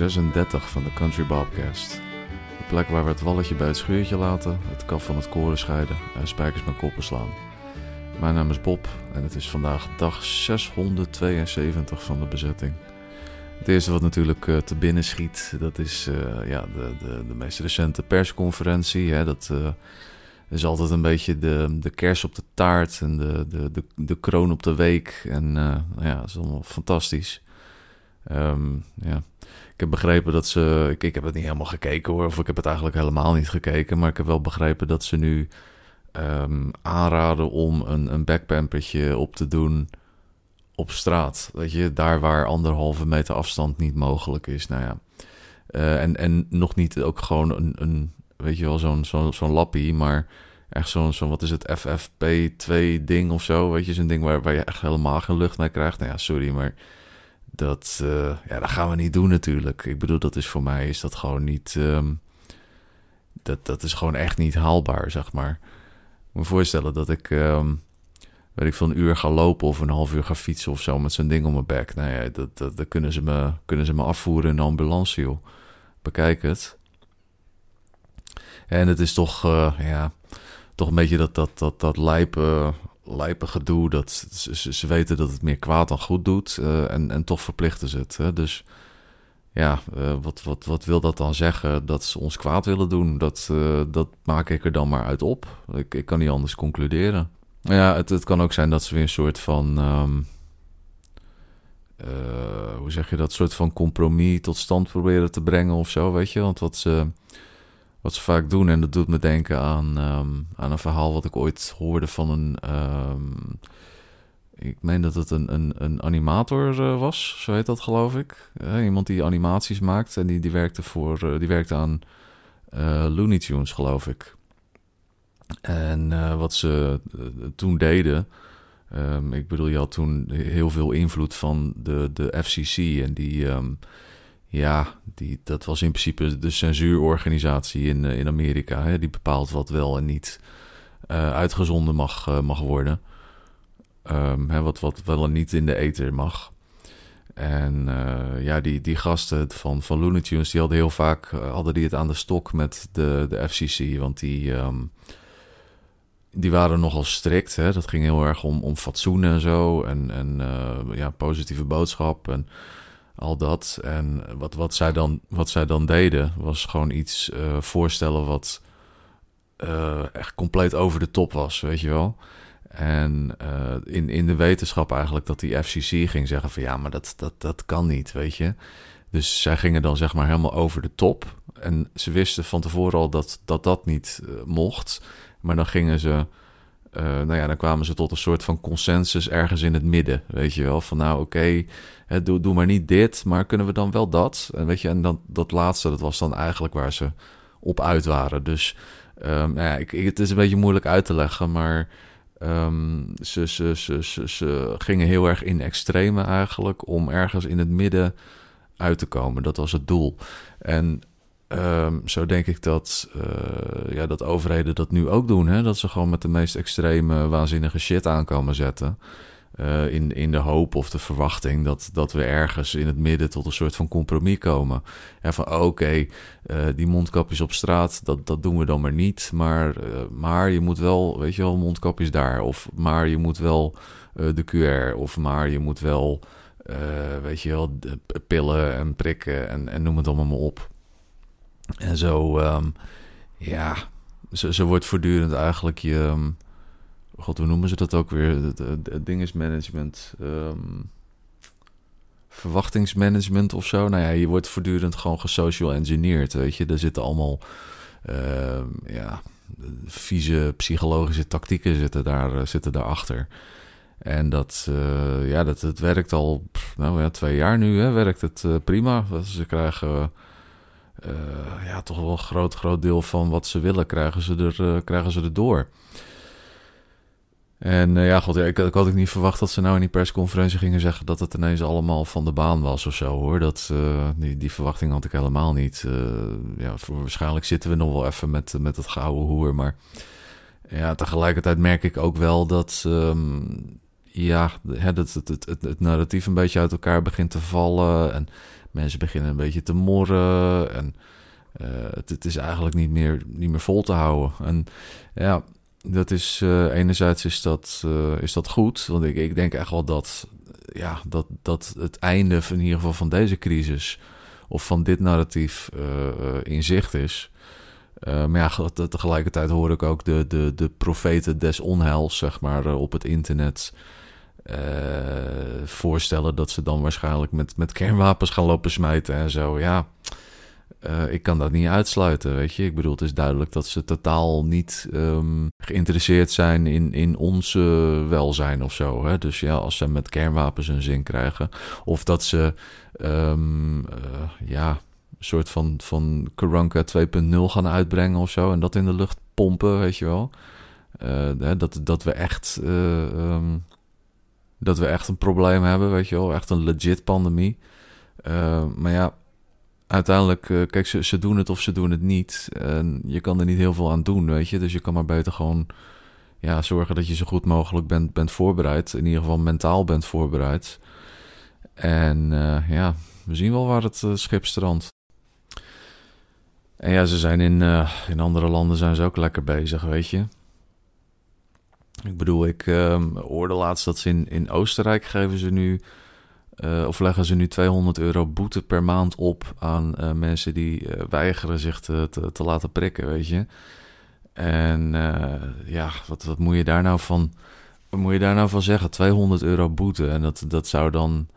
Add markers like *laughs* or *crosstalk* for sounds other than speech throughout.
aflevering 36 van de Country Bobcast. De plek waar we het walletje bij het schuurtje laten, het kaf van het koren scheiden en spijkers met koppen slaan. Mijn naam is Bob en het is vandaag dag 672 van de bezetting. Het eerste wat natuurlijk uh, te binnen schiet, dat is uh, ja, de, de, de meest recente persconferentie. Hè, dat uh, is altijd een beetje de, de kers op de taart en de, de, de, de kroon op de week. En ja, dat is allemaal fantastisch. Um, ja. Ik heb begrepen dat ze. Ik, ik heb het niet helemaal gekeken hoor, of ik heb het eigenlijk helemaal niet gekeken. Maar ik heb wel begrepen dat ze nu um, aanraden om een, een backpampertje op te doen op straat. Weet je, daar waar anderhalve meter afstand niet mogelijk is. Nou ja. Uh, en, en nog niet ook gewoon een, een weet je wel, zo'n zo'n zo'n lappie, maar echt zo'n, zo wat is het, FFP2 ding of zo. Weet je, zo'n ding waar, waar je echt helemaal geen lucht mee krijgt. Nou ja, sorry, maar dat, uh, ja, dat gaan we niet doen natuurlijk. Ik bedoel, dat is voor mij is dat gewoon niet. Um, dat, dat is gewoon echt niet haalbaar, zeg maar. Ik moet me voorstellen dat ik, um, weet ik veel, een uur ga lopen of een half uur ga fietsen of zo met zo'n ding om mijn bek. Nou ja, dat, dat, kunnen, ze me, kunnen ze me afvoeren in een ambulance, joh. Bekijk het. En het is toch, uh, ja, toch een beetje dat, dat, dat, dat lijpe lijpe gedoe. Dat ze, ze, weten dat het meer kwaad dan goed doet. Uh, en, en toch verplichten ze het. Hè? Dus ja, uh, wat, wat, wat wil dat dan zeggen? Dat ze ons kwaad willen doen. Dat, uh, dat maak ik er dan maar uit op. Ik, ik kan niet anders concluderen. Ja, het, het kan ook zijn dat ze weer een soort van. Um, hoe zeg je dat? soort van compromis tot stand proberen te brengen of zo, weet je? Want wat ze wat ze vaak doen. En dat doet me denken aan, um, aan een verhaal wat ik ooit hoorde van een. Um, ik meen dat het een, een, animator uh, was, zo heet dat geloof ik. Uh, iemand die animaties maakt en die, die werkte, voor, uh, die werkte aan Looney Tunes, geloof ik. En wat ze toen deden. Um, ik bedoel, je had toen heel veel invloed van de, de FCC en die. Ja, die, dat was in principe de censuurorganisatie in, eh, in Amerika. Hè, die bepaalt wat wel en niet uh, uitgezonden mag, uh, mag worden. Um, hè, wat, wat wel en niet in de ether mag. En ja, die, die gasten van, van Looney Tunes, die hadden heel vaak hadden die het aan de stok met de, de FCC. Want die, um, die waren nogal strikt. Hè? Dat ging heel erg om, om fatsoen en zo. En, en ja, positieve boodschap. En al dat. En wat, wat, zij, dan, wat zij dan deden, was gewoon iets uh, voorstellen wat uh, echt compleet over de top was, weet je wel. En uh, in, in de wetenschap eigenlijk dat die FCC ging zeggen van ja, maar dat, dat, dat kan niet, weet je. Dus zij gingen dan zeg maar helemaal over de top. En ze wisten van tevoren al dat dat, dat niet mocht. Maar dan gingen ze uh, nou ja, dan kwamen ze tot een soort van consensus ergens in het midden. Weet je wel, van nou oké, okay, doe, doe maar niet dit, maar kunnen we dan wel dat? En weet je, en dan, dat laatste, dat was dan eigenlijk waar ze op uit waren. Dus um, nou ja, ik, het is een beetje moeilijk uit te leggen, maar um, ze, ze, ze, ze, ze gingen heel erg in extreme eigenlijk om ergens in het midden uit te komen. Dat was het doel. En Um, zo denk ik dat, uh, ja, dat overheden dat nu ook doen. Hè? Dat ze gewoon met de meest extreme, waanzinnige shit aankomen zetten. Uh, in, in de hoop of de verwachting dat, dat we ergens in het midden tot een soort van compromis komen. Ja, van oké, okay, uh, die mondkapjes op straat, dat, dat doen we dan maar niet. Maar, maar je moet wel, weet je wel, mondkapjes daar. Of maar je moet wel de QR. Of maar je moet wel, weet je wel, pillen en prikken en, en noem het allemaal maar op. En zo, um, ja, zo, zo, wordt voortdurend eigenlijk je... Um, God, hoe noemen ze dat ook weer? Het, het, management. Um, verwachtingsmanagement of zo. Nou ja, je wordt voortdurend gewoon gesocial engineerd, weet je. Er zitten allemaal, ja, vieze psychologische tactieken zitten, daar, uh, zitten daarachter. En dat, uh, ja, dat, het werkt al, nou ja, twee jaar nu, hè, werkt het uh, prima. Ze krijgen uh, ja, toch wel een groot, groot deel van wat ze willen krijgen ze er, uh, krijgen ze er door. En uh, ja, god, ik, ik, had ook niet verwacht dat ze nou in die persconferentie gingen zeggen dat het ineens allemaal van de baan was of zo hoor. Dat, die, die verwachting had ik helemaal niet. ja, voor, waarschijnlijk zitten we nog wel even met, met het gouden hoer. Maar ja, tegelijkertijd merk ik ook wel dat, um, ja, het, het, het, het, narratief een beetje uit elkaar begint te vallen. En mensen beginnen een beetje te morren. En het, het, is eigenlijk niet meer, niet meer vol te houden. En ja, dat is enerzijds is dat, is dat goed. Want ik, ik denk echt wel dat, ja, dat, dat het einde van in ieder geval van deze crisis of van dit narratief in zicht is. Maar ja, tegelijkertijd hoor ik ook de, de, de profeten des onheils, zeg maar, op het internet uh, voorstellen dat ze dan waarschijnlijk met, met kernwapens gaan lopen smijten en zo. Ja, uh, ik kan dat niet uitsluiten, weet je. Ik bedoel, het is duidelijk dat ze totaal niet um, geïnteresseerd zijn in, in ons welzijn of zo. Hè? Dus ja, als ze met kernwapens een zin krijgen, of dat ze, um, ja, een soort van, van Karanka 2.0 gaan uitbrengen of zo, en dat in de lucht pompen, weet je wel. dat, dat we echt um, dat we echt een probleem hebben, weet je wel. Echt een legit pandemie. Uh, maar ja, uiteindelijk, uh, kijk, ze, ze doen het of ze doen het niet. En je kan er niet heel veel aan doen, weet je. Dus je kan maar beter gewoon ja, zorgen dat je zo goed mogelijk bent, bent voorbereid. In ieder geval mentaal bent voorbereid. En uh, ja, we zien wel waar het schip strandt. En ja, ze zijn in, in andere landen zijn ze ook lekker bezig, weet je. Ik bedoel, ik uh, hoorde laatst dat ze in, in Oostenrijk geven ze nu, uh, of leggen ze nu 200 euro boete per maand op aan uh, mensen die uh, weigeren zich te, te, te, laten prikken, weet je. En ja, wat, wat moet je daar nou van, wat moet je daar nou van zeggen? 200 euro boete en dat, dat zou dan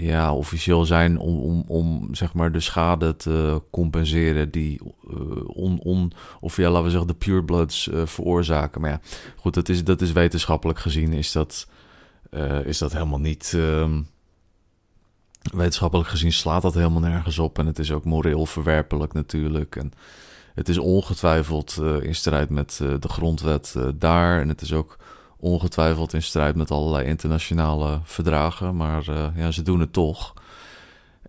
ja, officieel zijn om, om, om zeg maar de schade te compenseren die uh, on, on, of ja, laten we zeggen, de purebloods uh, veroorzaken. Maar ja, goed, dat is, dat is wetenschappelijk gezien, is dat, uh, is dat helemaal niet. Um, wetenschappelijk gezien slaat dat helemaal nergens op. En het is ook moreel verwerpelijk natuurlijk. En het is ongetwijfeld in strijd met de grondwet daar. En het is ook ongetwijfeld in strijd met allerlei internationale verdragen. Maar uh, ja, ze doen het toch.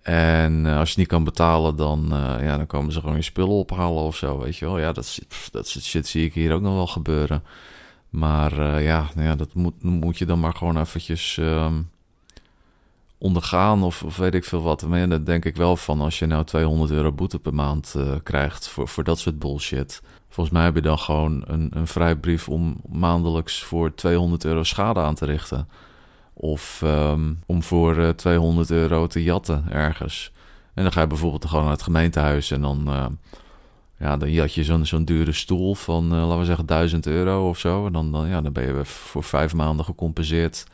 En uh, als je niet kan betalen, dan, uh, ja, dan komen ze gewoon je spullen ophalen of zo, weet je wel. Ja, dat, dat shit zie ik hier ook nog wel gebeuren. Maar ja, nou ja, dat moet, moet je dan maar gewoon eventjes um, ondergaan of, of, weet ik veel wat. Maar ja, dat denk ik wel van als je nou 200 euro boete per maand krijgt voor, voor dat soort bullshit Volgens mij heb je dan gewoon een, een vrijbrief om maandelijks voor 200 euro schade aan te richten. Of um, om voor uh, eh, 200 euro te jatten ergens. En dan ga je bijvoorbeeld gewoon naar het gemeentehuis en dan, uh, ja, dan jat je zo'n zo'n dure stoel van, uh, laten we zeggen, 1000 euro of zo. En dan, dan, ja, dan ben je voor vijf maanden gecompenseerd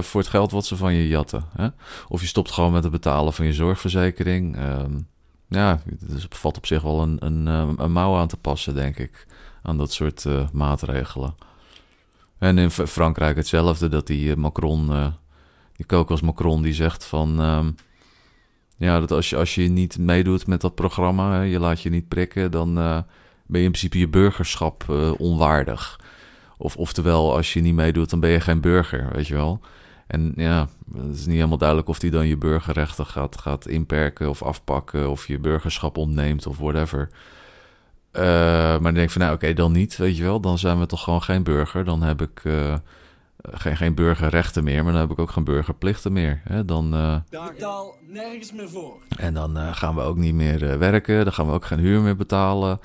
voor het geld wat ze van je jatten. Hè? Of je stopt gewoon met het betalen van je zorgverzekering. Um, ja, dus valt op zich wel een, een, eh, een mouw aan te passen, denk ik. Aan dat soort uh, maatregelen. En in Frankrijk hetzelfde, dat die uh, Macron, die kokos Macron, die zegt van... Um, ja, dat als je, als je niet meedoet met dat programma, je laat je niet prikken... dan ben je in principe je burgerschap onwaardig. Of oftewel, als je niet meedoet, dan ben je geen burger, weet je wel... En ja, het is niet helemaal duidelijk of die dan je burgerrechten gaat, gaat inperken of afpakken of je burgerschap ontneemt of whatever. Uh, maar dan denk ik van nou oké, dan niet, weet je wel. Dan zijn we toch gewoon geen burger. Dan heb ik uh, geen, geen burgerrechten meer, maar dan heb ik ook geen burgerplichten meer. Hè? Dan, uh, betaal nergens meer voor. En dan gaan we ook niet meer werken, dan gaan we ook geen huur meer betalen.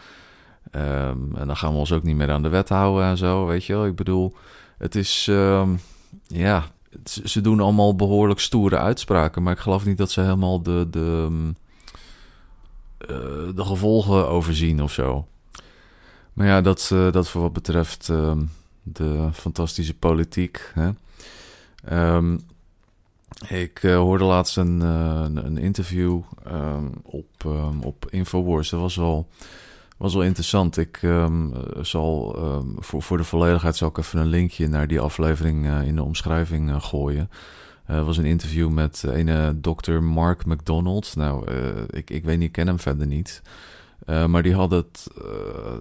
Um, en dan gaan we ons ook niet meer aan de wet houden en zo, weet je wel. Ik bedoel, het is, um, ja, ze doen allemaal behoorlijk stoere uitspraken, maar ik geloof niet dat ze helemaal de, de, uh, de gevolgen overzien of zo. Maar ja, dat, uh, dat voor wat betreft uh, de fantastische politiek. Hè? Um, ik hoorde laatst een, een interview op, op Infowars. Dat was wel was wel interessant. Ik um, zal um, voor, voor de volledigheid zal ik even een linkje naar die aflevering uh, in de omschrijving uh, gooien. Het was een interview met een dokter Mark McDonald. Nou, ik, ik weet niet, ik ken hem verder niet. maar die had, het,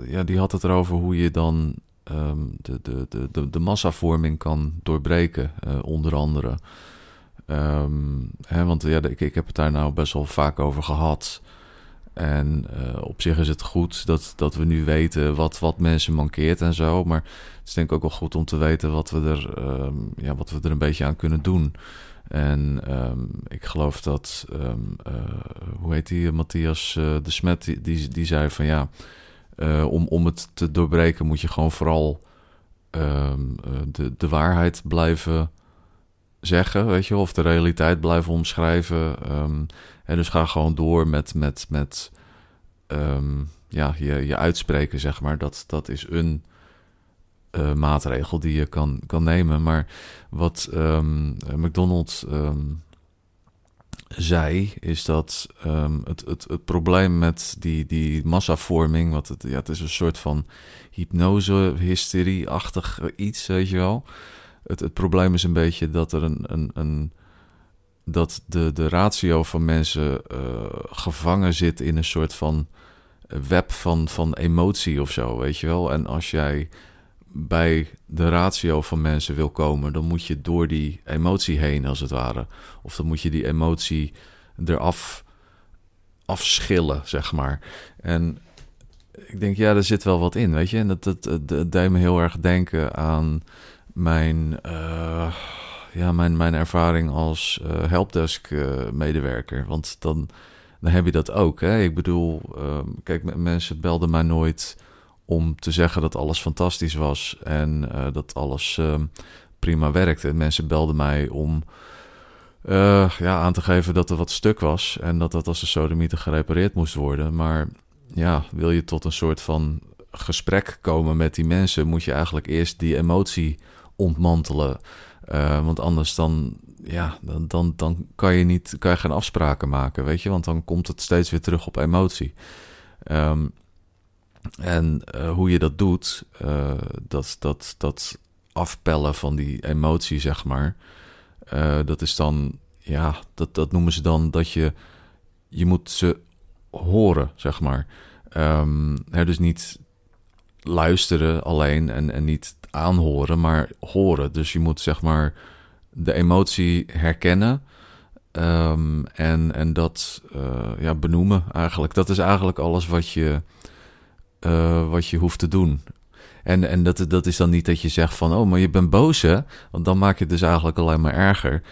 ja, die had het erover hoe je dan um, de, de, de, de, de massavorming kan doorbreken, onder andere. Hè, want ja, ik, ik heb het daar nou best wel vaak over gehad. En uh, op zich is het goed dat, dat we nu weten wat, wat mensen mankeert en zo. Maar het is denk ik ook wel goed om te weten wat we er, um, ja, wat we er een beetje aan kunnen doen. En um, ik geloof dat, um, uh, hoe heet die, Matthias uh, de Smet, die, die, die, zei van ja, om, om het te doorbreken moet je gewoon vooral de, de waarheid blijven zeggen, weet je, of de realiteit blijven omschrijven. Um, en dus ga gewoon door met, met, met um, ja, je, je uitspreken, zeg maar. Dat, dat is een uh, maatregel die je kan, kan nemen. Maar wat um, McDonald's zei, is dat het, het, het probleem met die, die massavorming, wat het, ja, het is een soort van hypnose-hysterie-achtig iets, weet je wel het, het probleem is een beetje dat er een, een, een dat de, de ratio van mensen uh, gevangen zit in een soort van web van, van emotie of zo, weet je wel. En als jij bij de ratio van mensen wil komen, dan moet je door die emotie heen, als het ware. Of dan moet je die emotie eraf afschillen, zeg maar. En ik denk, ja, er zit wel wat in, weet je. En dat, dat, dat, deed me heel erg denken aan mijn, uh, ja, mijn, mijn ervaring als uh, helpdesk-medewerker. Uh, Want dan, dan heb je dat ook. Hè? Ik bedoel, uh, kijk, mensen belden mij nooit om te zeggen dat alles fantastisch was en dat alles ehm, prima werkte. Mensen belden mij om ja, aan te geven dat er wat stuk was en dat dat als de sodomieter gerepareerd moest worden. Maar ja, wil je tot een soort van gesprek komen met die mensen, moet je eigenlijk eerst die emotie ontmantelen. Uh, want anders dan, ja, dan, dan, dan kan, je niet, kan je geen afspraken maken, weet je. Want dan komt het steeds weer terug op emotie. Um, en uh, hoe je dat doet, uh, dat, dat, dat afpellen van die emotie, zeg maar. dat is dan, ja, dat, dat noemen ze dan dat je, je moet ze horen, zeg maar. Um, hè, dus niet luisteren alleen en, en niet aanhoren, maar horen. Dus je moet zeg maar de emotie herkennen um, en, en dat uh, ja, benoemen eigenlijk. Dat is eigenlijk alles wat je, uh, wat je hoeft te doen. En, en dat, dat is dan niet dat je zegt van, oh, maar je bent boos hè? Want dan maak je het dus eigenlijk alleen maar erger.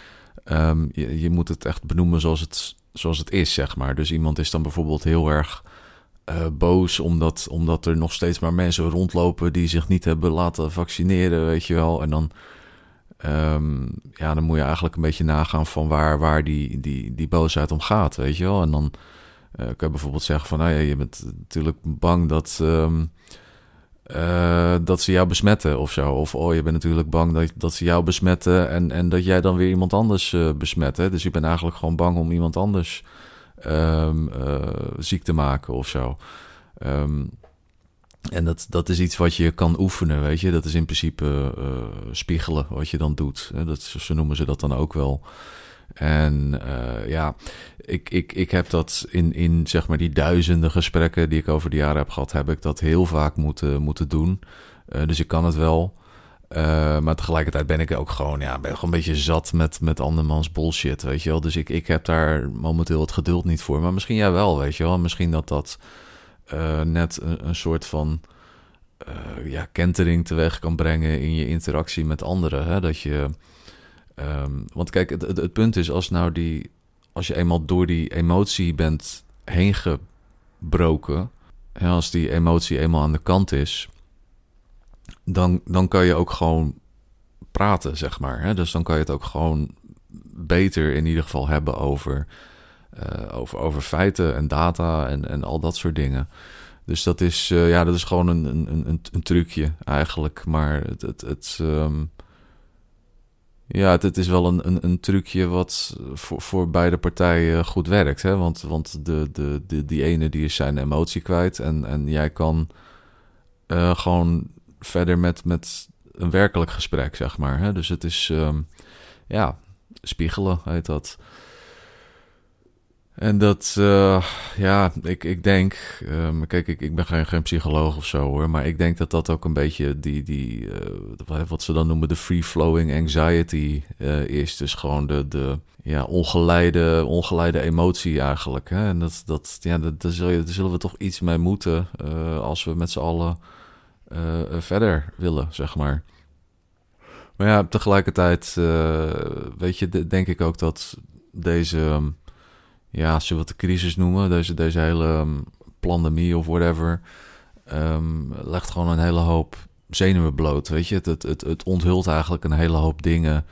Um, je, je moet het echt benoemen zoals het, zoals het is, zeg maar. Dus iemand is dan bijvoorbeeld heel erg uh, boos omdat, omdat er nog steeds maar mensen rondlopen die zich niet hebben laten vaccineren, weet je wel. En dan, um, ja, dan moet je eigenlijk een beetje nagaan van waar, waar die, die, die boosheid om gaat, weet je wel. En dan uh, kan je bijvoorbeeld zeggen van, nou ja, je bent natuurlijk bang dat, um, uh, dat ze jou besmetten of zo. Of, oh, je bent natuurlijk bang dat, dat ze jou besmetten en, en dat jij dan weer iemand anders uh, besmet. Hè? Dus je bent eigenlijk gewoon bang om iemand anders um, ziek te maken of zo. Um, en dat, dat is iets wat je kan oefenen, weet je. Dat is in principe uh, spiegelen wat je dan doet. Dat, zo noemen ze dat dan ook wel. En uh, ja, ik, ik, ik heb dat in, in zeg maar die duizenden gesprekken die ik over de jaren heb gehad, heb ik dat heel vaak moeten, moeten doen. Dus ik kan het wel. Uh, maar tegelijkertijd ben ik ook gewoon, ja, ben gewoon een beetje zat met, met andermans bullshit, weet je wel. Dus ik, ik heb daar momenteel het geduld niet voor. Maar misschien jij wel, weet je wel. Misschien dat dat uh, net een, soort van uh, ja, kentering teweeg kan brengen in je interactie met anderen. Hè? Dat je, um, want kijk, het, het, het, punt is, als nou die, als je eenmaal door die emotie bent heen gebroken, en als die emotie eenmaal aan de kant is dan, dan kan je ook gewoon praten, zeg maar. Hè? Dus dan kan je het ook gewoon beter in ieder geval hebben over, uh, over, over feiten en data en, en al dat soort dingen. Dus dat is, uh, ja, dat is gewoon een, een, een, een trucje eigenlijk. Maar het, het, het um, ja, het, is wel een, een, een trucje wat voor, voor beide partijen goed werkt. Hè? Want, want de, de, de, die ene die is zijn emotie kwijt en, en jij kan uh, gewoon verder met, met een werkelijk gesprek, zeg maar. Hè? Dus het is, um, ja, spiegelen heet dat. En dat, uh, ja, ik, ik denk, um, kijk, ik, ik ben geen, psycholoog of zo hoor, maar ik denk dat dat ook een beetje die, die uh, wat ze dan noemen de free-flowing anxiety uh, is. Dus gewoon de, de ja, ongeleide, ongeleide emotie eigenlijk. Hè? En dat, dat, ja, daar, daar zullen we toch iets mee moeten als we met z'n allen verder willen, zeg maar. Maar ja, tegelijkertijd, weet je, denk ik ook dat deze ja, als je wat de crisis noemen, deze, deze hele um, pandemie of whatever, um, legt gewoon een hele hoop zenuwen bloot. Weet je, het, het, het, het onthult eigenlijk een hele hoop dingen.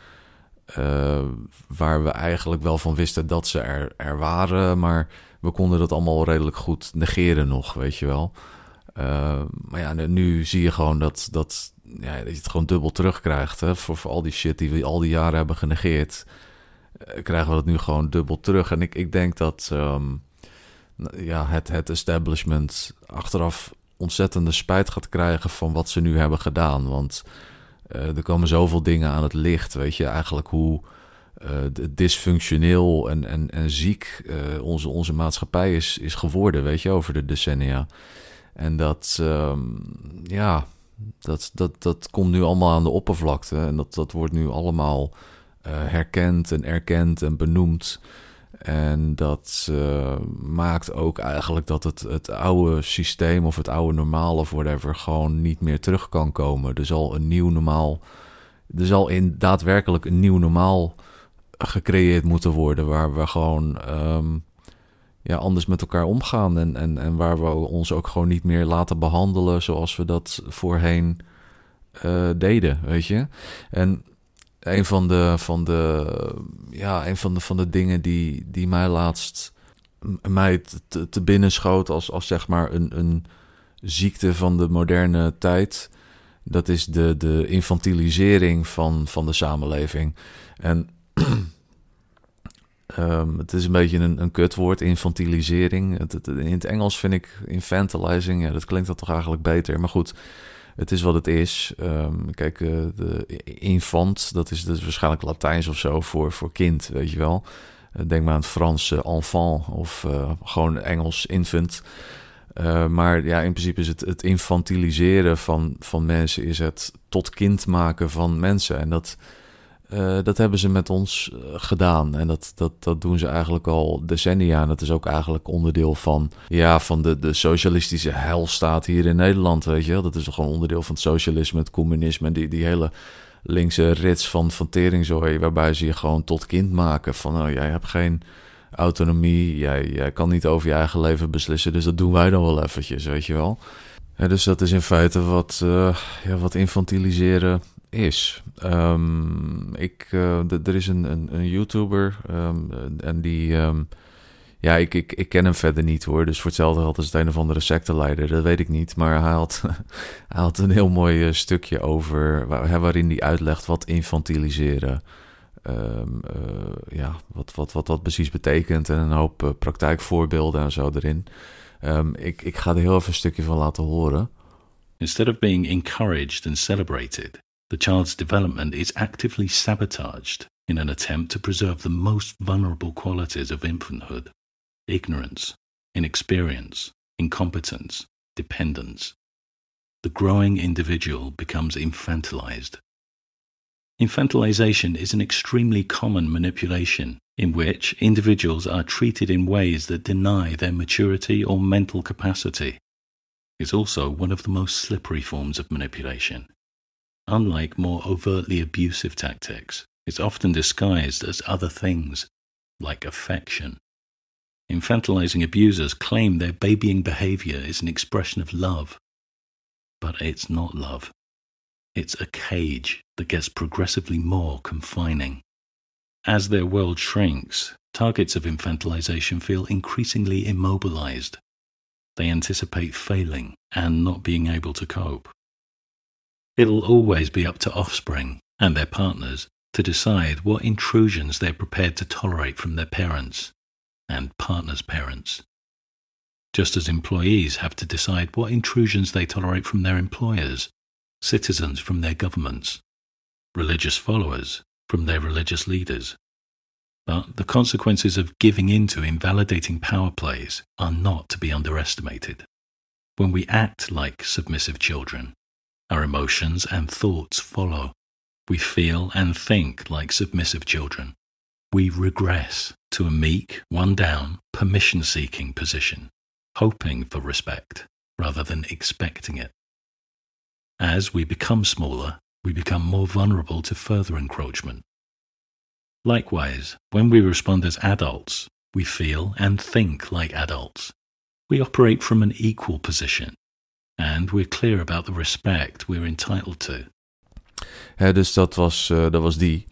Waar we eigenlijk wel van wisten dat ze er, er waren, maar we konden dat allemaal redelijk goed negeren nog, weet je wel. Uh, maar ja, nu zie je gewoon dat, dat, ja, dat je het gewoon dubbel terugkrijgt. Hè, voor, voor al die shit die we al die jaren hebben genegeerd. Eh, krijgen we dat nu gewoon dubbel terug. En ik, ik denk dat um, ja, het, het establishment achteraf ontzettende spijt gaat krijgen van wat ze nu hebben gedaan. Want uh, er komen zoveel dingen aan het licht. Weet je, eigenlijk hoe uh, dysfunctioneel en, en, en ziek onze, onze maatschappij is, is geworden, weet je, over de decennia. En dat, um, ja, dat, dat, dat komt nu allemaal aan de oppervlakte. En dat, dat wordt nu allemaal uh, herkend en erkend en benoemd. En dat uh, maakt ook eigenlijk dat het, het oude systeem of het oude normaal of whatever gewoon niet meer terug kan komen. Er zal een nieuw normaal, er zal in daadwerkelijk een nieuw normaal gecreëerd moeten worden waar we gewoon um, ja, anders met elkaar omgaan en, en, en waar we ons ook gewoon niet meer laten behandelen zoals we dat voorheen uh, deden, weet je. En een van de, van de, ja, een van de, van de dingen die, die mij laatst mij te, te binnen schoot als, als zeg maar een, een ziekte van de moderne tijd. Dat is de, de infantilisering van, van de samenleving. En *clears throat* um, het is een beetje een, een kutwoord, infantilisering. In het Engels vind ik infantilizing, ja, dat klinkt dat toch eigenlijk beter. Maar goed, het is wat het is. Um, kijk, uh, de infant, dat is, is waarschijnlijk Latijns of zo voor, voor kind, weet je wel. Uh, denk maar aan het Frans uh, enfant of gewoon Engels infant. maar ja, in principe is het, het infantiliseren van, van mensen, is het tot kind maken van mensen. En dat, uh, dat hebben ze met ons uh, gedaan. En dat, dat, dat doen ze eigenlijk al decennia. En dat is ook eigenlijk onderdeel van, ja, van de, de socialistische helstaat hier in Nederland. Weet je Dat is gewoon onderdeel van het socialisme, het communisme. En die, die hele linkse rits van, van. Waarbij ze je gewoon tot kind maken. Van, oh, jij hebt geen autonomie. Jij, jij kan niet over je eigen leven beslissen. Dus dat doen wij dan wel eventjes, weet je wel. Ja, dus dat is in feite wat, uh, ja, wat infantiliseren is. Um, ik, uh, er is een, een, een YouTuber um, en die. Um, ja, ik, ik, ik ken hem verder niet hoor. Dus voor hetzelfde had als het een of andere secteleider. Dat weet ik niet. Maar hij had, *laughs* hij had een heel mooi uh, stukje over. Waar, waarin hij uitlegt wat infantiliseren. Uh, ja, wat, wat, wat dat precies betekent. En een hoop praktijkvoorbeelden en zo erin. ik, ik ga er heel even een stukje van laten horen. Instead of being encouraged and celebrated, the child's development is actively sabotaged in an attempt to preserve the most vulnerable qualities of infanthood ignorance, inexperience, incompetence, dependence. The growing individual becomes infantilized. Infantilization is an extremely common manipulation in which individuals are treated in ways that deny their maturity or mental capacity. It's also one of the most slippery forms of manipulation. Unlike more overtly abusive tactics, it's often disguised as other things, like affection. Infantilizing abusers claim their babying behavior is an expression of love. But it's not love. It's a cage that gets progressively more confining. As their world shrinks, targets of infantilization feel increasingly immobilized. They anticipate failing and not being able to cope. It'll always be up to offspring and their partners to decide what intrusions they're prepared to tolerate from their parents and partners' parents. Just as employees have to decide what intrusions they tolerate from their employers, citizens from their governments, religious followers from their religious leaders. But the consequences of giving in to invalidating power plays are not to be underestimated. When we act like submissive children, our emotions and thoughts follow. We feel and think like submissive children. We regress to a meek, one down, permission seeking position, hoping for respect rather than expecting it. As we become smaller, we become more vulnerable to further encroachment. Likewise, when we respond as adults, we feel and think like adults. We operate from an equal position, and we're clear about the respect we're entitled to. Dus dat was, uh, dat was die.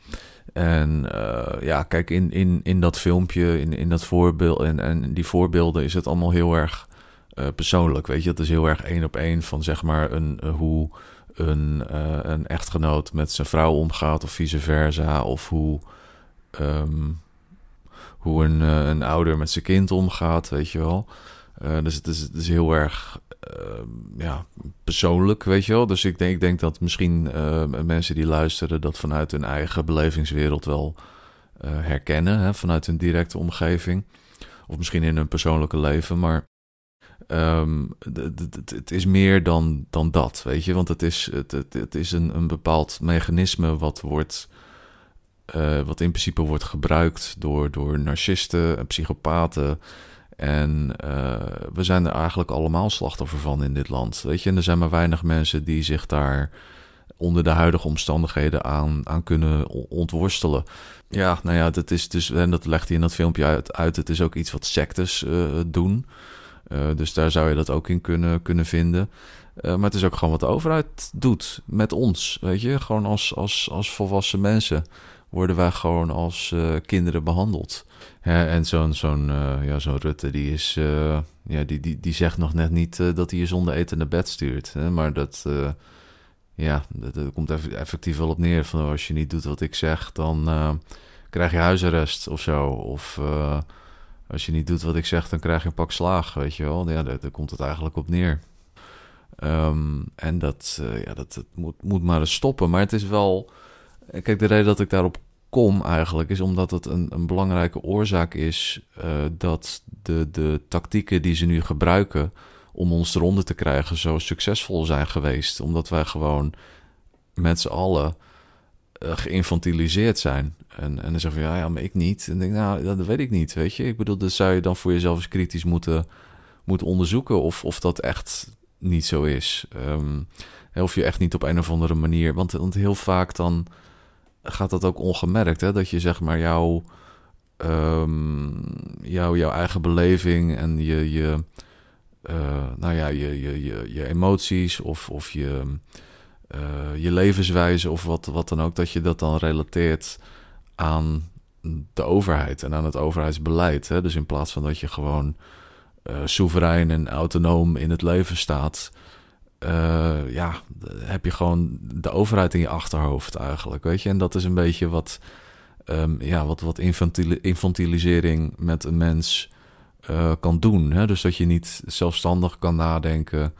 En uh, ja, kijk, in, in, in dat filmpje, in, in dat voorbeeld en, en die voorbeelden is het allemaal heel erg uh, persoonlijk. Weet je, het is heel erg één op één van zeg maar een, hoe een, een echtgenoot met zijn vrouw omgaat of vice versa. Of hoe um, hoe een, een ouder met zijn kind omgaat, weet je wel. Uh, dus het is, het is heel erg uh, ja, persoonlijk, weet je wel. Dus ik denk, ik denk dat misschien mensen die luisteren dat vanuit hun eigen belevingswereld wel herkennen, hè, vanuit hun directe omgeving. Of misschien in hun persoonlijke leven, maar um, het is meer dan, dan dat, weet je. Want het is, het, het, het is een, een bepaald mechanisme wat wordt uh, wat in principe wordt gebruikt door, door narcisten en psychopaten. En uh, we zijn er eigenlijk allemaal slachtoffer van in dit land. Weet je, en er zijn maar weinig mensen die zich daar onder de huidige omstandigheden aan, aan kunnen ontworstelen. Ja, nou ja, dat is dus, en dat legt hij in dat filmpje uit. uit het is ook iets wat sectes uh, doen. Uh, dus daar zou je dat ook in kunnen, kunnen vinden. Maar het is ook gewoon wat de overheid doet met ons. Weet je, gewoon als, als, als volwassen mensen worden wij gewoon als uh, kinderen behandeld. En zo'n zo'n uh, ja, zo'n Rutte, die, is, uh, ja, die, die, die zegt nog net niet dat hij je zonder eten naar bed stuurt. Hè, maar dat, ja, dat, dat, komt effectief wel op neer. Van als je niet doet wat ik zeg, dan krijg je huisarrest of zo. Of als je niet doet wat ik zeg, dan krijg je een pak slaag, weet je wel. Ja, daar, komt het eigenlijk op neer. Um, en dat, ja, dat, dat moet, moet maar eens stoppen. Maar het is wel Kijk, de reden dat ik daarop kom eigenlijk is omdat het een, een belangrijke oorzaak is uh, dat de, de tactieken die ze nu gebruiken om ons eronder te krijgen zo succesvol zijn geweest. Omdat wij gewoon met z'n allen uh, geïnfantiliseerd zijn. En, en dan zeggen we, ja, maar ik niet. En denk, nou, dat weet ik niet, weet je. Ik bedoel, dat zou je dan voor jezelf eens kritisch moeten, moeten onderzoeken of, of dat echt niet zo is. Um, of je echt niet op een of andere manier... Want, want heel vaak dan gaat dat ook ongemerkt. Hè? Dat je zeg maar jouw, um, jouw, jouw eigen beleving en je, je, uh, nou ja, je, je, je, je emoties of, of je, uh, je levenswijze of wat, wat dan ook, dat je dat dan relateert aan de overheid en aan het overheidsbeleid. Hè? Dus in plaats van dat je gewoon uh, soeverein en autonoom in het leven staat, uh, ja, heb je gewoon de overheid in je achterhoofd eigenlijk, weet je. En dat is een beetje wat, um, ja, wat, wat infantilisering met een mens uh, kan doen. Hè? Dus dat je niet zelfstandig kan nadenken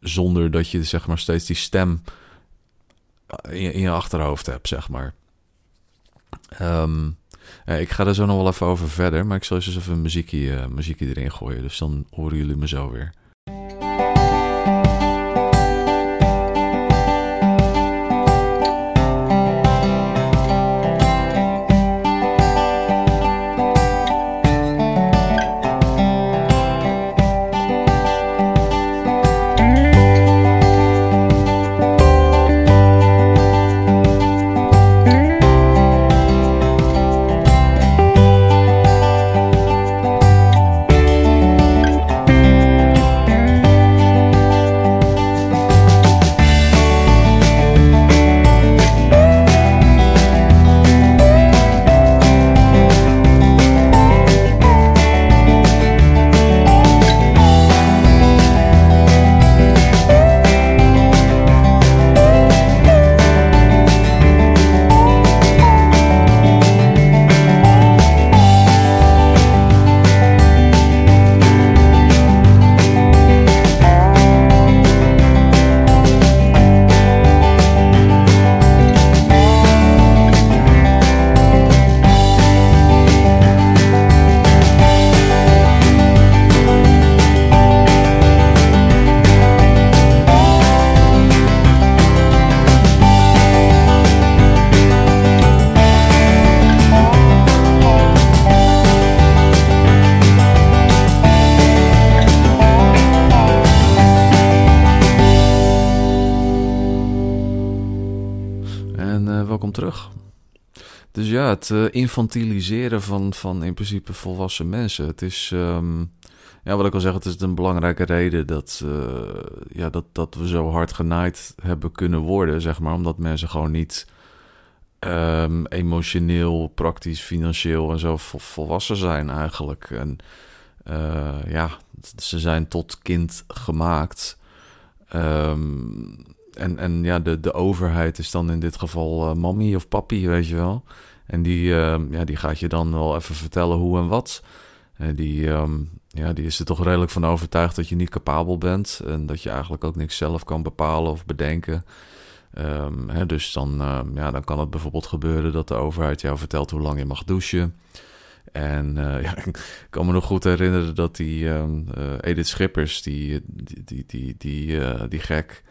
zonder dat je zeg maar steeds die stem in je, in je achterhoofd hebt, zeg maar. Um, ik ga er zo nog wel even over verder, maar ik zal eens even een muziekje, muziekje erin gooien. Dus dan horen jullie me zo weer. Het uh, infantiliseren van, van in principe volwassen mensen. Het is, um, ja, wat ik al zeg, het is een belangrijke reden dat, uh, ja, dat, dat we zo hard genaaid hebben kunnen worden, zeg maar. Omdat mensen gewoon niet um, emotioneel, praktisch, financieel en zo vol, volwassen zijn eigenlijk. En uh, ja, ze zijn tot kind gemaakt. Um, en, en ja, de, de overheid is dan in dit geval uh, mammy of papi, weet je wel. En die, uh, ja, die gaat je dan wel even vertellen hoe en wat. En die, um, ja, die is er toch redelijk van overtuigd dat je niet capabel bent. En dat je eigenlijk ook niks zelf kan bepalen of bedenken. Um, hè, dus dan, ja, dan kan het bijvoorbeeld gebeuren dat de overheid jou vertelt hoe lang je mag douchen. En uh, *laughs* ja, ik kan me nog goed herinneren dat die um, Edith Schippers, die, die, die, die, die, die gek,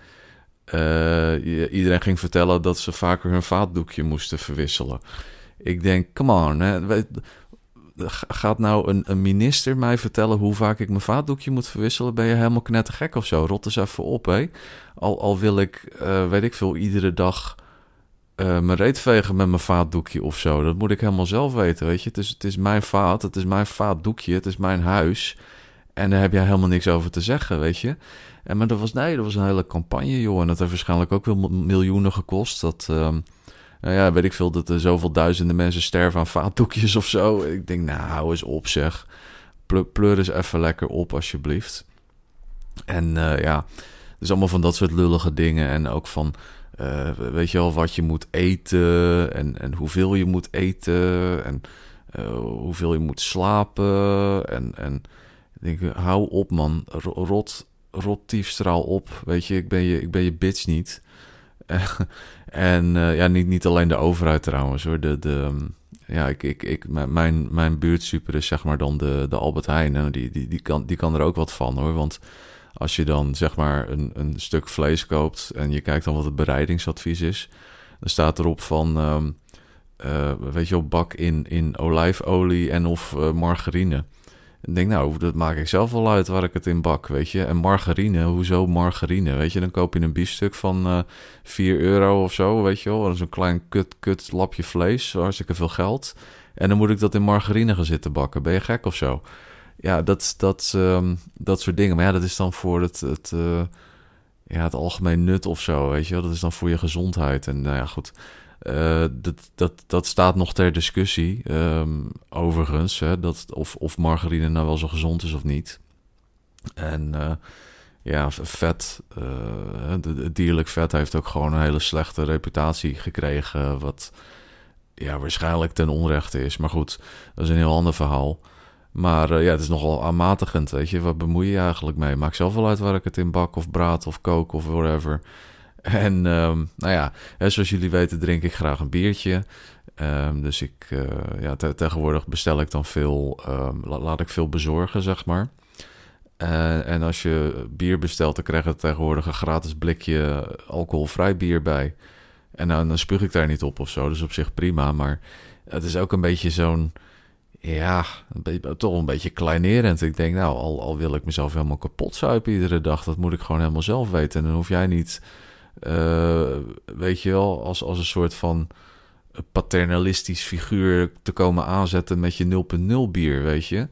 iedereen ging vertellen dat ze vaker hun vaatdoekje moesten verwisselen. Ik denk, come on, hè, gaat nou een, een, minister mij vertellen hoe vaak ik mijn vaatdoekje moet verwisselen? Ben je helemaal knettergek of zo? Rot eens even op, hè. Al, al wil ik, uh, weet ik veel, iedere dag uh, mijn reet vegen met mijn vaatdoekje of zo. Dat moet ik helemaal zelf weten, weet je. Het is, het is mijn vaat, het is mijn vaatdoekje, het is mijn huis. En daar heb jij helemaal niks over te zeggen, weet je. En, maar dat was, nee, dat was een hele campagne, joh. En dat heeft waarschijnlijk ook wel miljoenen gekost. Dat, um, nou ja, weet ik veel, dat er zoveel duizenden mensen sterven aan vaatdoekjes of zo. Ik denk, nou, hou eens op, zeg. Pleur, eens even lekker op, alsjeblieft. En uh, ja, dus allemaal van dat soort lullige dingen. En ook van, uh, weet je wel, wat je moet eten. En, en hoeveel je moet eten. En uh, hoeveel je moet slapen. En, en ik denk, hou op, man. Rot rot straal op. Weet je, ik ben je, ik ben je bitch niet. *laughs* en uh, ja, niet, niet alleen de overheid trouwens hoor. De, de, ja, ik, ik, ik, mijn, mijn buurtsuper is zeg maar dan de, de Albert Heijn. Die, die, die, kan, die kan er ook wat van hoor. Want als je dan zeg maar een, een stuk vlees koopt en je kijkt dan wat het bereidingsadvies is, dan staat erop van, um, uh, weet je wel, bak in, in olijfolie en of uh, margarine. Ik denk, nou, dat maak ik zelf wel uit waar ik het in bak, weet je. En margarine, hoezo margarine? Weet je, dan koop je een biefstuk van uh, 4 euro of zo, weet je wel. Dat is een klein kut, kut lapje vlees, hartstikke veel geld. En dan moet ik dat in margarine gaan zitten bakken. Ben je gek of zo? Ja, dat, dat, um, dat soort dingen. Maar ja, dat is dan voor het, het, uh, ja, het algemeen nut of zo, weet je. Dat is dan voor je gezondheid. En nou ja, goed... Uh, dat, dat, dat staat nog ter discussie, um, overigens. Hè, dat, of, of margarine nou wel zo gezond is of niet. En uh, ja, vet, uh, de, dierlijk vet heeft ook gewoon een hele slechte reputatie gekregen. Wat ja, waarschijnlijk ten onrechte is. Maar goed, dat is een heel ander verhaal. Maar ja, het is nogal aanmatigend, weet je. Wat bemoei je eigenlijk mee? Maak zelf wel uit waar ik het in bak of braad of kook of whatever. En um, nou ja, zoals jullie weten drink ik graag een biertje. Um, dus ik, uh, ja, te tegenwoordig bestel ik dan veel, la laat ik veel bezorgen, zeg maar. Uh, en als je bier bestelt, dan krijg je tegenwoordig een gratis blikje alcoholvrij bier bij. En nou, dan spuug ik daar niet op of zo, dus op zich prima. Maar het is ook een beetje zo'n, ja, toch een beetje kleinerend. Ik denk, nou, al, al wil ik mezelf helemaal kapot zuipen iedere dag, dat moet ik gewoon helemaal zelf weten. En dan hoef jij niet uh, weet je wel, als, als een soort van paternalistisch figuur te komen aanzetten met je 0.0 bier, weet je.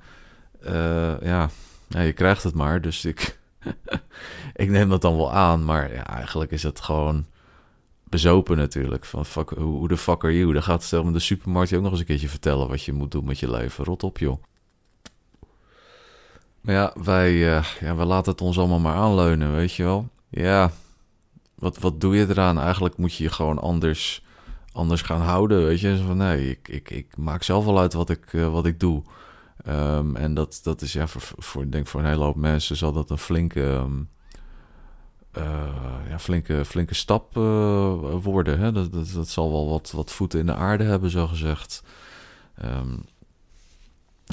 Uh, ja, ja, je krijgt het maar, dus ik, *laughs* ik neem dat dan wel aan. Maar ja, eigenlijk is het gewoon bezopen natuurlijk. Van fuck, hoe de fuck are you? Dan gaat met de supermarkt je ook nog eens een keertje vertellen wat je moet doen met je leven. Rot op, joh. Maar ja, wij, uh, ja, wij laten het ons allemaal maar aanleunen, weet je wel. Ja, wat, wat doe je eraan? Eigenlijk moet je je gewoon anders, anders gaan houden, weet je. Van nee, ik, ik, ik maak zelf wel uit wat ik, uh, wat ik doe. Um, en dat, dat is ja, voor, voor, denk voor een hele hoop mensen zal dat een flinke, um, uh, ja, flinke, flinke stap uh, worden. Hè? Dat, dat, dat, zal wel wat, wat voeten in de aarde hebben, zo gezegd. Um,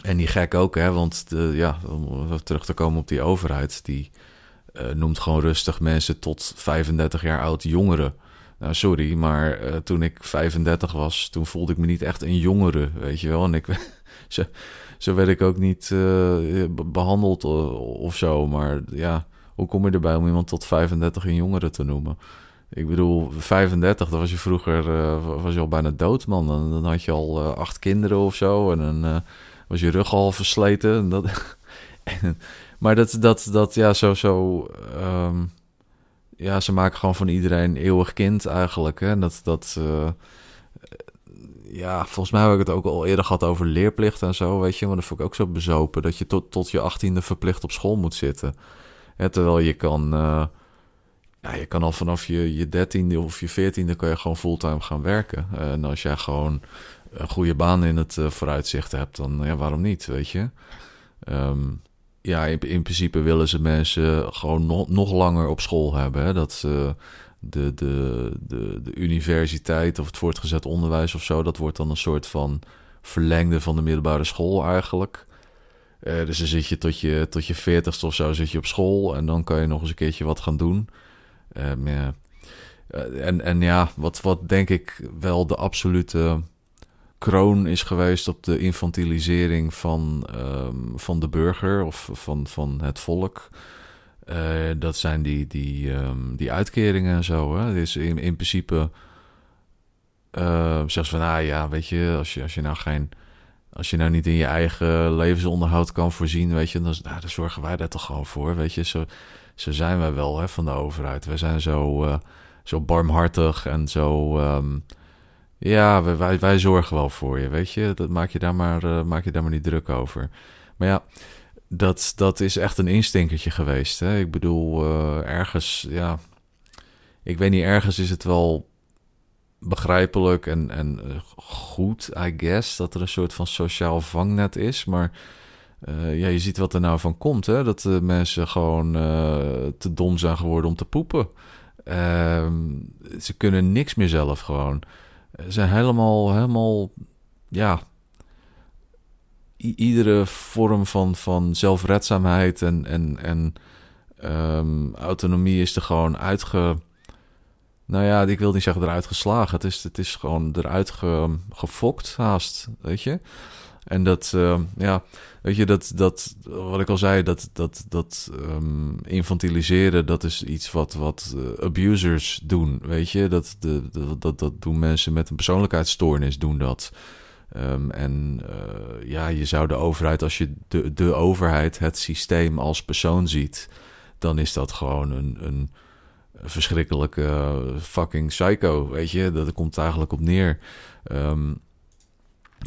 en die gek ook, hè, want de, ja, om terug te komen op die overheid, die, uh, noemt gewoon rustig mensen tot 35 jaar oud jongeren. Nou, sorry, maar uh, toen ik 35 was, toen voelde ik me niet echt een jongere, weet je wel. En ik, *laughs* zo, zo werd ik ook niet uh, behandeld of zo. Maar ja, hoe kom je erbij om iemand tot 35 een jongere te noemen? Ik bedoel, 35, dat was je vroeger was je al bijna dood, man. Dan, dan had je al acht kinderen of zo. En dan was je rug al versleten. En dat, *laughs* maar dat, dat, dat, ja, zo, zo. Um, ja, ze maken gewoon van iedereen eeuwig kind eigenlijk. Hè? Dat, dat, ja, volgens mij heb ik het ook al eerder gehad over leerplicht en zo, weet je. Maar dat vond ik ook zo bezopen, dat je tot, tot je achttiende verplicht op school moet zitten. Terwijl je kan, uh, ja, je kan al vanaf je, je dertiende of je veertiende kan je gewoon fulltime gaan werken. en als jij gewoon een goede baan in het uh, vooruitzicht hebt, dan ja, waarom niet, weet je. Um, ja, in, in, principe willen ze mensen gewoon nog, nog langer op school hebben. Hè? Dat ze de, de, de, de universiteit of het voortgezet onderwijs of zo, dat wordt dan een soort van verlengde van de middelbare school eigenlijk. Uh, dus dan zit je tot je, tot je veertigste of zo zit je op school en dan kan je nog eens een keertje wat gaan doen. Uh, en, en ja, wat, wat denk ik wel de absolute kroon is geweest op de infantilisering van, um, van de burger of van, van het volk. Uh, dat zijn die, die, um, die uitkeringen en zo. Hè? Dus in, in principe uh, van, ah ja, weet je, als je, als je nou geen, als je nou niet in je eigen levensonderhoud kan voorzien, weet je, dan, nou, dan zorgen wij daar toch gewoon voor, weet je. Zo, zo zijn wij wel hè, van de overheid. We zijn zo, uh, zo barmhartig en zo, ja, wij, wij zorgen wel voor je, weet je. Dat maak je daar maar, maak je daar maar niet druk over. Maar ja, dat, dat is echt een instinkertje geweest. Hè? Ik bedoel, uh, ergens, ja. Ik weet niet, ergens is het wel begrijpelijk en, en uh, goed, I guess, dat er een soort van sociaal vangnet is. Maar ja, je ziet wat er nou van komt, hè? Dat de mensen gewoon te dom zijn geworden om te poepen. Ehm, ze kunnen niks meer zelf gewoon. Ze zijn helemaal, helemaal, ja, iedere vorm van, van zelfredzaamheid en, en, en um, autonomie is er gewoon uitge. Nou ja, ik wil niet zeggen eruit geslagen. Het is, het is gewoon eruit ge, gefokt haast, weet je. En dat, uh, ja, weet je, dat, dat, wat ik al zei, dat, dat, dat um, infantiliseren, dat is iets wat, wat uh, abusers doen, weet je. Dat, de, dat, dat, dat doen mensen met een persoonlijkheidsstoornis, doen dat. Um, en uh, ja, je zou de overheid, als je de, de overheid, het systeem als persoon ziet, dan is dat gewoon een, een verschrikkelijke uh, fucking psycho, weet je. Dat komt eigenlijk op neer. Um,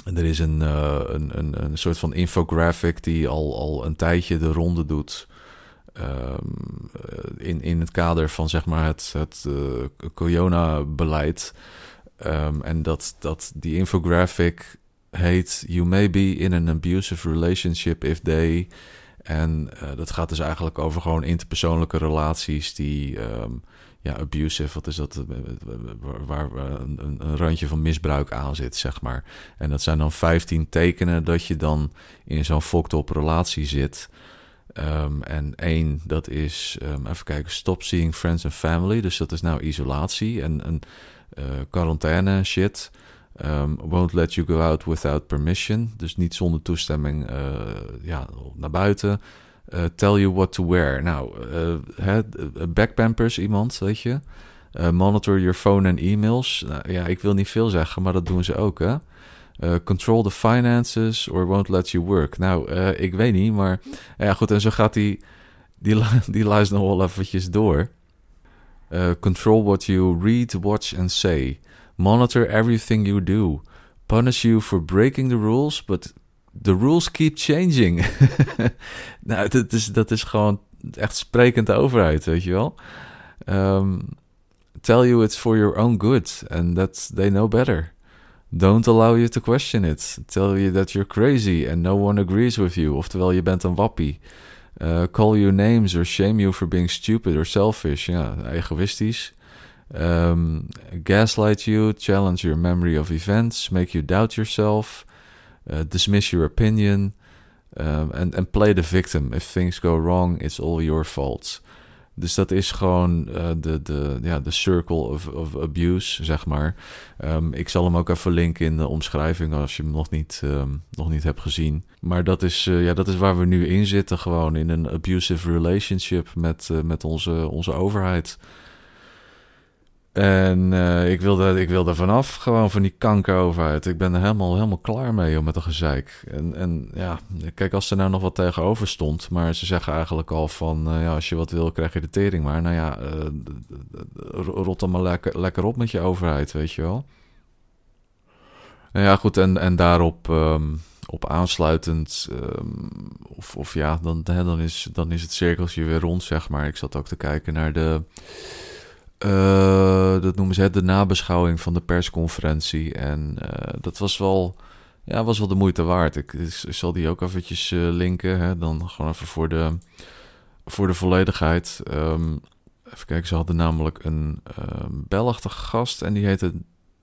er is een, uh, een, een, een soort van infographic die al, al een tijdje de ronde doet. Um, in, in het kader van zeg maar het, het uh, corona-beleid. Um, en dat, dat die infographic heet You may be in an abusive relationship if they. En dat gaat dus eigenlijk over gewoon interpersoonlijke relaties die. Um, ja, abusive, wat is dat? Eh, waar, waar een, een, randje van misbruik aan zit, zeg maar. En dat zijn dan 15 tekenen dat je dan in zo'n fucked op relatie zit. Um, en één, dat is, um, even kijken, stop seeing friends and family. Dus dat is nou isolatie. En, en quarantaine shit. Um, won't let you go out without permission. Dus niet zonder toestemming ja, naar buiten. Uh, tell you what to wear. Nou, uh, backpampers iemand, weet je. monitor your phone en e-mails. Nou, ja, ik wil niet veel zeggen, maar dat doen ze ook, hè. control the finances or won't let you work. Nou, ik weet niet, maar ja, goed. En zo gaat die, die, *laughs* die lijst nog wel eventjes door. Uh, control what you read, watch and say. Monitor everything you do. Punish you for breaking the rules, but the rules keep changing. *laughs* nou, dat is, dat is gewoon echt sprekend de overheid, weet je wel. Um, tell you it's for your own good and that they know better. Don't allow you to question it. Tell you that you're crazy and no one agrees with you. Oftewel, je bent een wappie. Uh, call you names or shame you for being stupid or selfish. Ja, egoïstisch. Um, gaslight you, challenge your memory of events, make you doubt yourself, uh, dismiss your opinion, um, and, and play the victim. If things go wrong, it's all your fault. Dus dat is gewoon uh, de, de, ja, de circle of, of abuse, zeg maar. Um, ik zal hem ook even linken in de omschrijving als je hem nog niet, um, nog niet hebt gezien. Maar dat is, uh, ja, dat is waar we nu in zitten, gewoon in een abusive relationship met, met onze, onze overheid. En uh, ik, wilde, ik wilde vanaf, gewoon van die kankeroverheid. Ik ben er helemaal, helemaal klaar mee joh, met de gezeik. En, en ja, kijk, als er nou nog wat tegenover stond... maar ze zeggen eigenlijk al van... Uh, ja, als je wat wil, krijg je de tering maar. Nou ja, uh, rot dan maar lekker, lekker op met je overheid, weet je wel. Nou ja, goed, en, en daarop... Um, op aansluitend, um, of, of ja, dan, dan, is, dan is het cirkeltje weer rond, zeg maar. Ik zat ook te kijken naar de, uh, dat noemen ze het, de nabeschouwing van de persconferentie. En uh, dat was wel, ja, was wel de moeite waard. Ik, zal die ook eventjes uh, linken, hè, dan gewoon even voor de, voor de volledigheid. Um, even kijken, ze hadden namelijk een Belachtige gast en die heette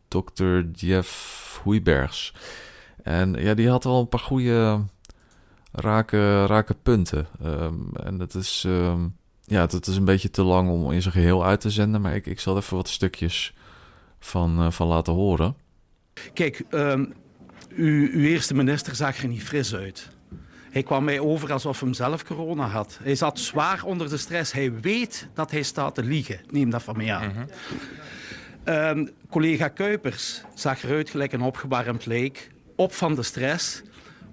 Dr. Jeff Hoeibergs. En ja, die had wel een paar goede rake, rake punten. Um, en dat is, ja, dat is een beetje te lang om in zijn geheel uit te zenden. Maar ik, ik zal even wat stukjes van, uh, van laten horen. Kijk, um, uw, uw eerste minister zag er niet fris uit. Hij kwam mij over alsof hij zelf corona had. Hij zat zwaar onder de stress. Hij weet dat hij staat te liegen. Neem dat van mij aan. Mm -hmm. um, collega Kuipers zag eruit gelijk een opgewarmd leek op van de stress.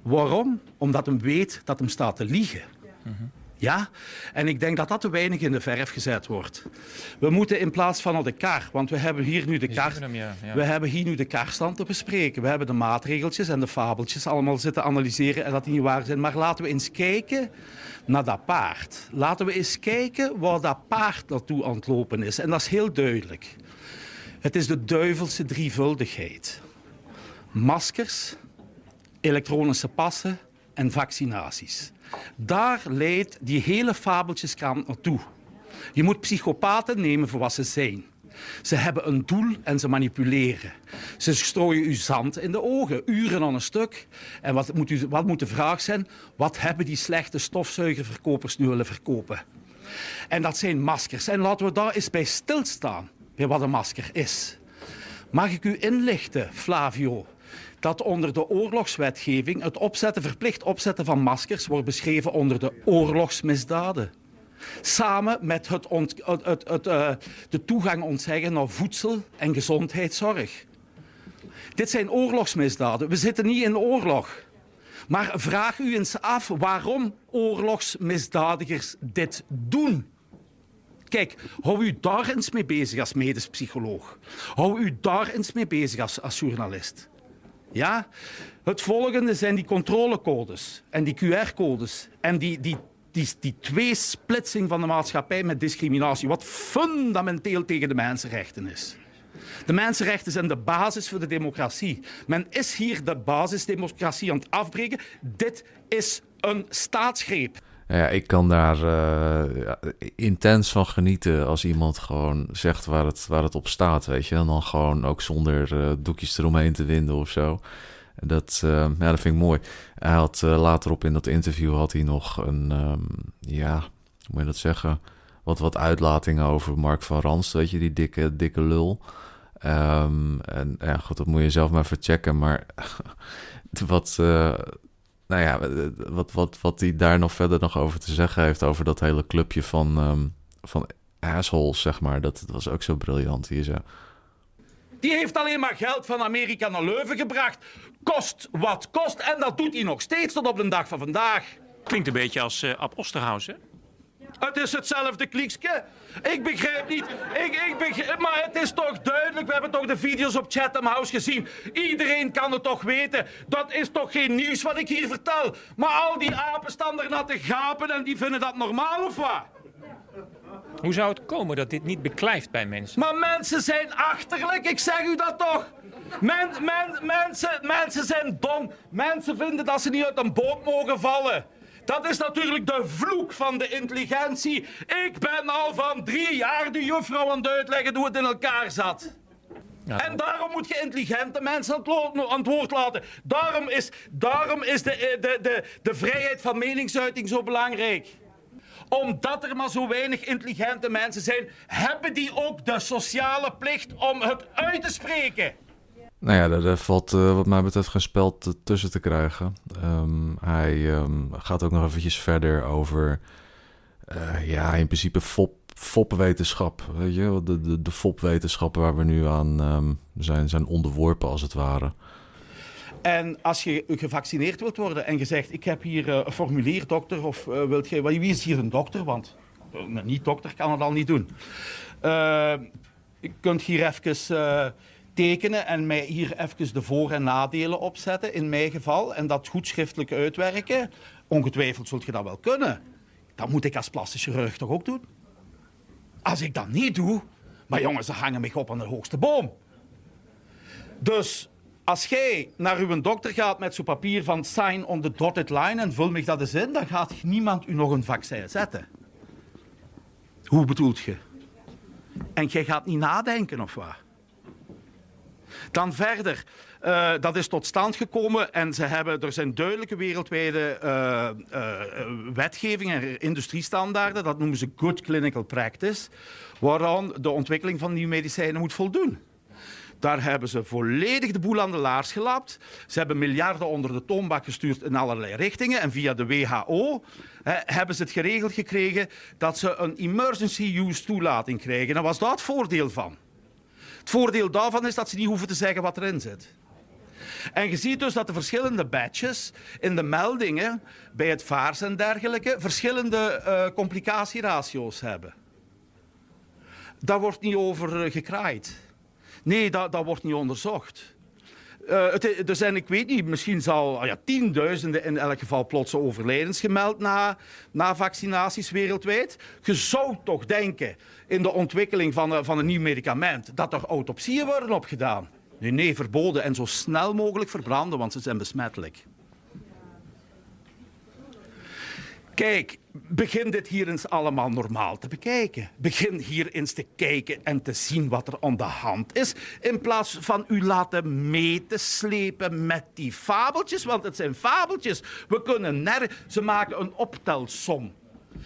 Waarom? Omdat hem weet dat hem staat te liegen. -hmm. Ja, en ik denk dat dat te weinig in de verf gezet wordt. We moeten in plaats van al de kar, want we hebben hier nu de ja, ja. we hebben hier nu de karstand te bespreken. We hebben de maatregeltjes en de fabeltjes allemaal zitten analyseren en dat die niet waar zijn. Maar laten we eens kijken naar dat paard. Laten we eens kijken waar dat paard naartoe aan het lopen is. En dat is heel duidelijk. Het is de duivelse drievuldigheid maskers, elektronische passen en vaccinaties. Daar leidt die hele fabeltjeskrant naartoe. Je moet psychopaten nemen voor wat ze zijn. Ze hebben een doel en ze manipuleren. Ze strooien u zand in de ogen, uren aan een stuk. En wat moet, u, wat moet de vraag zijn? Wat hebben die slechte stofzuigerverkopers nu willen verkopen? En dat zijn maskers. En laten we daar eens bij stilstaan, bij wat een masker is. Mag ik u inlichten, Flavio, dat onder de oorlogswetgeving het opzetten, verplicht opzetten van maskers wordt beschreven onder de oorlogsmisdaden. Samen met het, het, het, uh, de toegang ontzeggen naar voedsel en gezondheidszorg. Dit zijn oorlogsmisdaden. We zitten niet in oorlog. Maar vraag u eens af waarom oorlogsmisdadigers dit doen. Kijk, hou u daar eens mee bezig als medisch psycholoog. Hou u daar eens mee bezig als, als journalist. Ja? Het volgende zijn die controlecodes en die QR-codes en die, die, die, die tweesplitsing van de maatschappij met discriminatie, wat fundamenteel tegen de mensenrechten is. De mensenrechten zijn de basis voor de democratie. Men is hier de basisdemocratie aan het afbreken. Dit is een staatsgreep. Ja, ik kan daar ja, intens van genieten als iemand gewoon zegt waar het, waar het op staat, weet je. En dan gewoon ook zonder uh, doekjes eromheen te winden of zo. Dat, uh, ja, dat vind ik mooi. Hij had later op in dat interview had hij nog een, um, ja, hoe moet je dat zeggen? Wat, wat uitlatingen over Mark van Ranst, weet je, die dikke, dikke lul. Um, en ja, goed, dat moet je zelf maar even checken. Maar *laughs* wat, nou ja, wat, wat, wat hij daar nog verder nog over te zeggen heeft... over dat hele clubje van, um, van assholes, zeg maar. Dat, dat was ook zo briljant hier zo. Die heeft alleen maar geld van Amerika naar Leuven gebracht. Kost wat kost. En dat doet hij nog steeds tot op de dag van vandaag. Klinkt een beetje als uh, Ab Osterhaus, hè? Het is hetzelfde kliekske. Ik begrijp niet. Ik, ik begrijp, maar het is toch duidelijk. We hebben toch de video's op Chatham House gezien. Iedereen kan het toch weten. Dat is toch geen nieuws wat ik hier vertel. Maar al die apen staan er naar te gapen en die vinden dat normaal of wat? Hoe zou het komen dat dit niet beklijft bij mensen? Maar mensen zijn achterlijk, ik zeg u dat toch. Men, men, mensen, mensen zijn dom. Mensen vinden dat ze niet uit een boot mogen vallen. Dat is natuurlijk de vloek van de intelligentie. Ik ben al van drie jaar de juffrouw aan het uitleggen hoe het in elkaar zat. Ja. En daarom moet je intelligente mensen aan het woord laten. Daarom is, daarom is de, de, de, de vrijheid van meningsuiting zo belangrijk omdat er maar zo weinig intelligente mensen zijn, hebben die ook de sociale plicht om het uit te spreken. Nou ja, daar, valt uh, wat mij betreft geen spel tussen te krijgen. Um, hij um, gaat ook nog eventjes verder over... Uh, ja, in principe fop, fopwetenschap, weet je, de, de, de fopwetenschappen waar we nu aan ehm, zijn, zijn onderworpen als het ware. En als je gevaccineerd wilt worden en je zegt, ik heb hier een formulier, dokter, of wilt je, wie is hier een dokter? Want een niet-dokter kan het al niet doen. je kunt hier even tekenen en mij hier even de voor- en nadelen opzetten, in mijn geval, en dat goed schriftelijk uitwerken. Ongetwijfeld zult je dat wel kunnen. Dat moet ik als plastische chirurg toch ook doen? Als ik dat niet doe, maar jongens, ze hangen mij op aan de hoogste boom. Dus als jij naar uw dokter gaat met zo'n papier van sign on the dotted line en vul me dat eens in, dan gaat niemand u nog een vaccin zetten. Hoe bedoelt je? En jij gaat niet nadenken of wat? Dan verder. Uh, dat is tot stand gekomen en ze hebben, er zijn duidelijke wereldwijde uh, uh, wetgeving en industriestandaarden. Dat noemen ze good clinical practice. Waaraan de ontwikkeling van nieuwe medicijnen moet voldoen. Daar hebben ze volledig de boel aan de laars gelapt. Ze hebben miljarden onder de toonbak gestuurd in allerlei richtingen. En via de WHO hebben ze het geregeld gekregen dat ze een emergency use toelating krijgen. En was dat het voordeel van? Het voordeel daarvan is dat ze niet hoeven te zeggen wat erin zit. En je ziet dus dat de verschillende badges in de meldingen bij het vaars en dergelijke verschillende uh, complicatieratio's hebben. Daar wordt niet over gekraaid. Nee, dat, dat wordt niet onderzocht. Het, er zijn, ik weet niet, misschien zal oh ja, tienduizenden in elk geval plotse overlijdens gemeld na, na vaccinaties wereldwijd. Je zou toch denken in de ontwikkeling van, van een nieuw medicament dat er autopsieën worden opgedaan. Nee, nee, verboden en zo snel mogelijk verbranden, want ze zijn besmettelijk. Kijk, begin dit hier eens allemaal normaal te bekijken. Begin hier eens te kijken en te zien wat er aan de hand is. In plaats van u laten mee te slepen met die fabeltjes. Want het zijn fabeltjes. We kunnen ner... Ze maken een optelsom.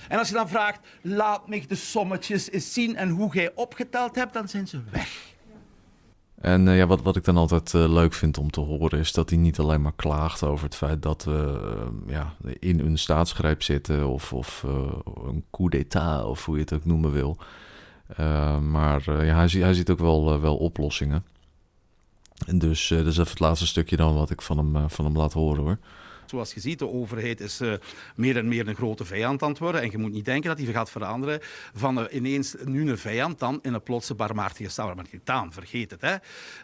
En als je dan vraagt, laat me de sommetjes eens zien en hoe jij opgeteld hebt, dan zijn ze weg. En uh, ja, wat, wat ik dan altijd uh, leuk vind om te horen is dat hij niet alleen maar klaagt over het feit dat we uh, ja, in een staatsgreep zitten of, of een coup d'état of hoe je het ook noemen wil. maar ja, hij, ziet, hij ziet ook wel, wel oplossingen. En dus dat is even het laatste stukje dan wat ik van hem, van hem laat horen hoor. Zoals je ziet, de overheid is uh, meer en meer een grote vijand aan het worden. En je moet niet denken dat die gaat veranderen van uh, ineens nu een vijand dan in een plotse barmhartige Samaritaan. Vergeet het. Hè?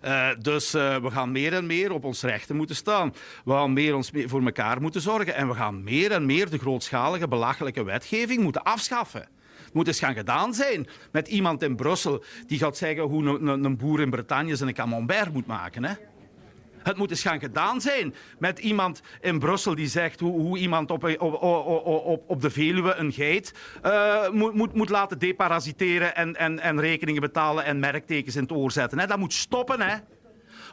Uh, dus we gaan meer en meer op ons rechten moeten staan. We gaan meer ons voor elkaar moeten zorgen. En we gaan meer en meer de grootschalige, belachelijke wetgeving moeten afschaffen. Moet eens gaan gedaan zijn met iemand in Brussel die gaat zeggen hoe een, een boer in Bretagne zijn camembert moet maken. Hè? Het moet eens gaan gedaan zijn met iemand in Brussel die zegt hoe, hoe iemand op, op, op, op, de Veluwe een geit uh, moet, moet, moet laten deparasiteren en, en, en rekeningen betalen en merktekens in het oor zetten. Hè. Dat moet stoppen, hè.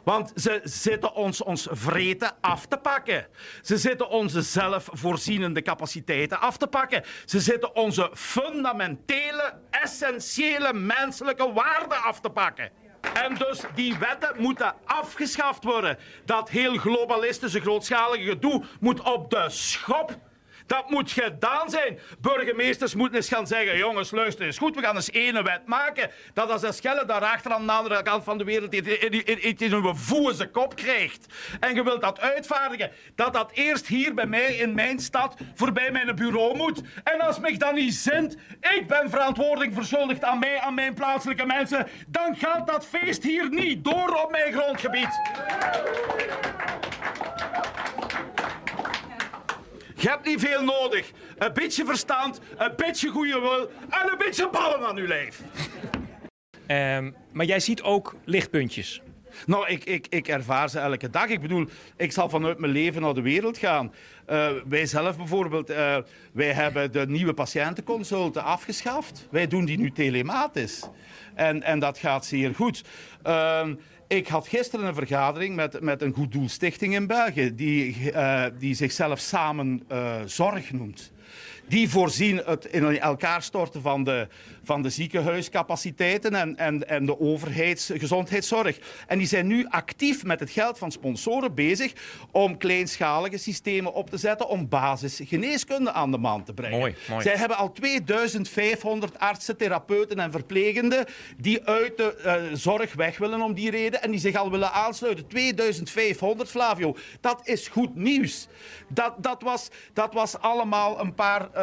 Want ze zitten ons ons vreten af te pakken. Ze zitten onze zelfvoorzienende capaciteiten af te pakken. Ze zitten onze fundamentele, essentiële menselijke waarden af te pakken. En dus die wetten moeten afgeschaft worden. Dat heel globalistische, grootschalige gedoe moet op de schop. Dat moet gedaan zijn. Burgemeesters moeten eens gaan zeggen: jongens, luister eens goed, we gaan eens ene wet maken. Dat als een schelle daarachter aan de andere kant van de wereld iets in uw voeze kop krijgt. En je wilt dat uitvaardigen. Dat dat eerst hier bij mij in mijn stad voorbij mijn bureau moet. En als mij dan niet zint, ik ben verantwoording verschuldigd aan mij, aan mijn plaatselijke mensen, dan gaat dat feest hier niet door op mijn grondgebied. Je hebt niet veel nodig. Een beetje verstand, een beetje goede wil en een beetje ballen aan uw lijf. Um, maar jij ziet ook lichtpuntjes. Nou, ik, ik, ik ervaar ze elke dag. Ik bedoel, ik zal vanuit mijn leven naar de wereld gaan. Uh, wij zelf bijvoorbeeld, uh, wij hebben de nieuwe patiëntenconsulten afgeschaft. Wij doen die nu telematisch. En, en dat gaat zeer goed. Uh, ik had gisteren een vergadering met, met een goed doelstichting in België, die, uh, die zichzelf Samen uh, Zorg noemt. Die voorzien het in elkaar storten van de, van de ziekenhuiscapaciteiten en, en, en de overheidsgezondheidszorg. En die zijn nu actief met het geld van sponsoren bezig om kleinschalige systemen op te zetten om basisgeneeskunde aan de man te brengen. Mooi, mooi. Zij hebben al 2500 artsen, therapeuten en verplegenden die uit de uh, zorg weg willen om die reden en die zich al willen aansluiten. 2500, Flavio. Dat is goed nieuws. Dat, dat, was, dat was allemaal een paar uh, uh,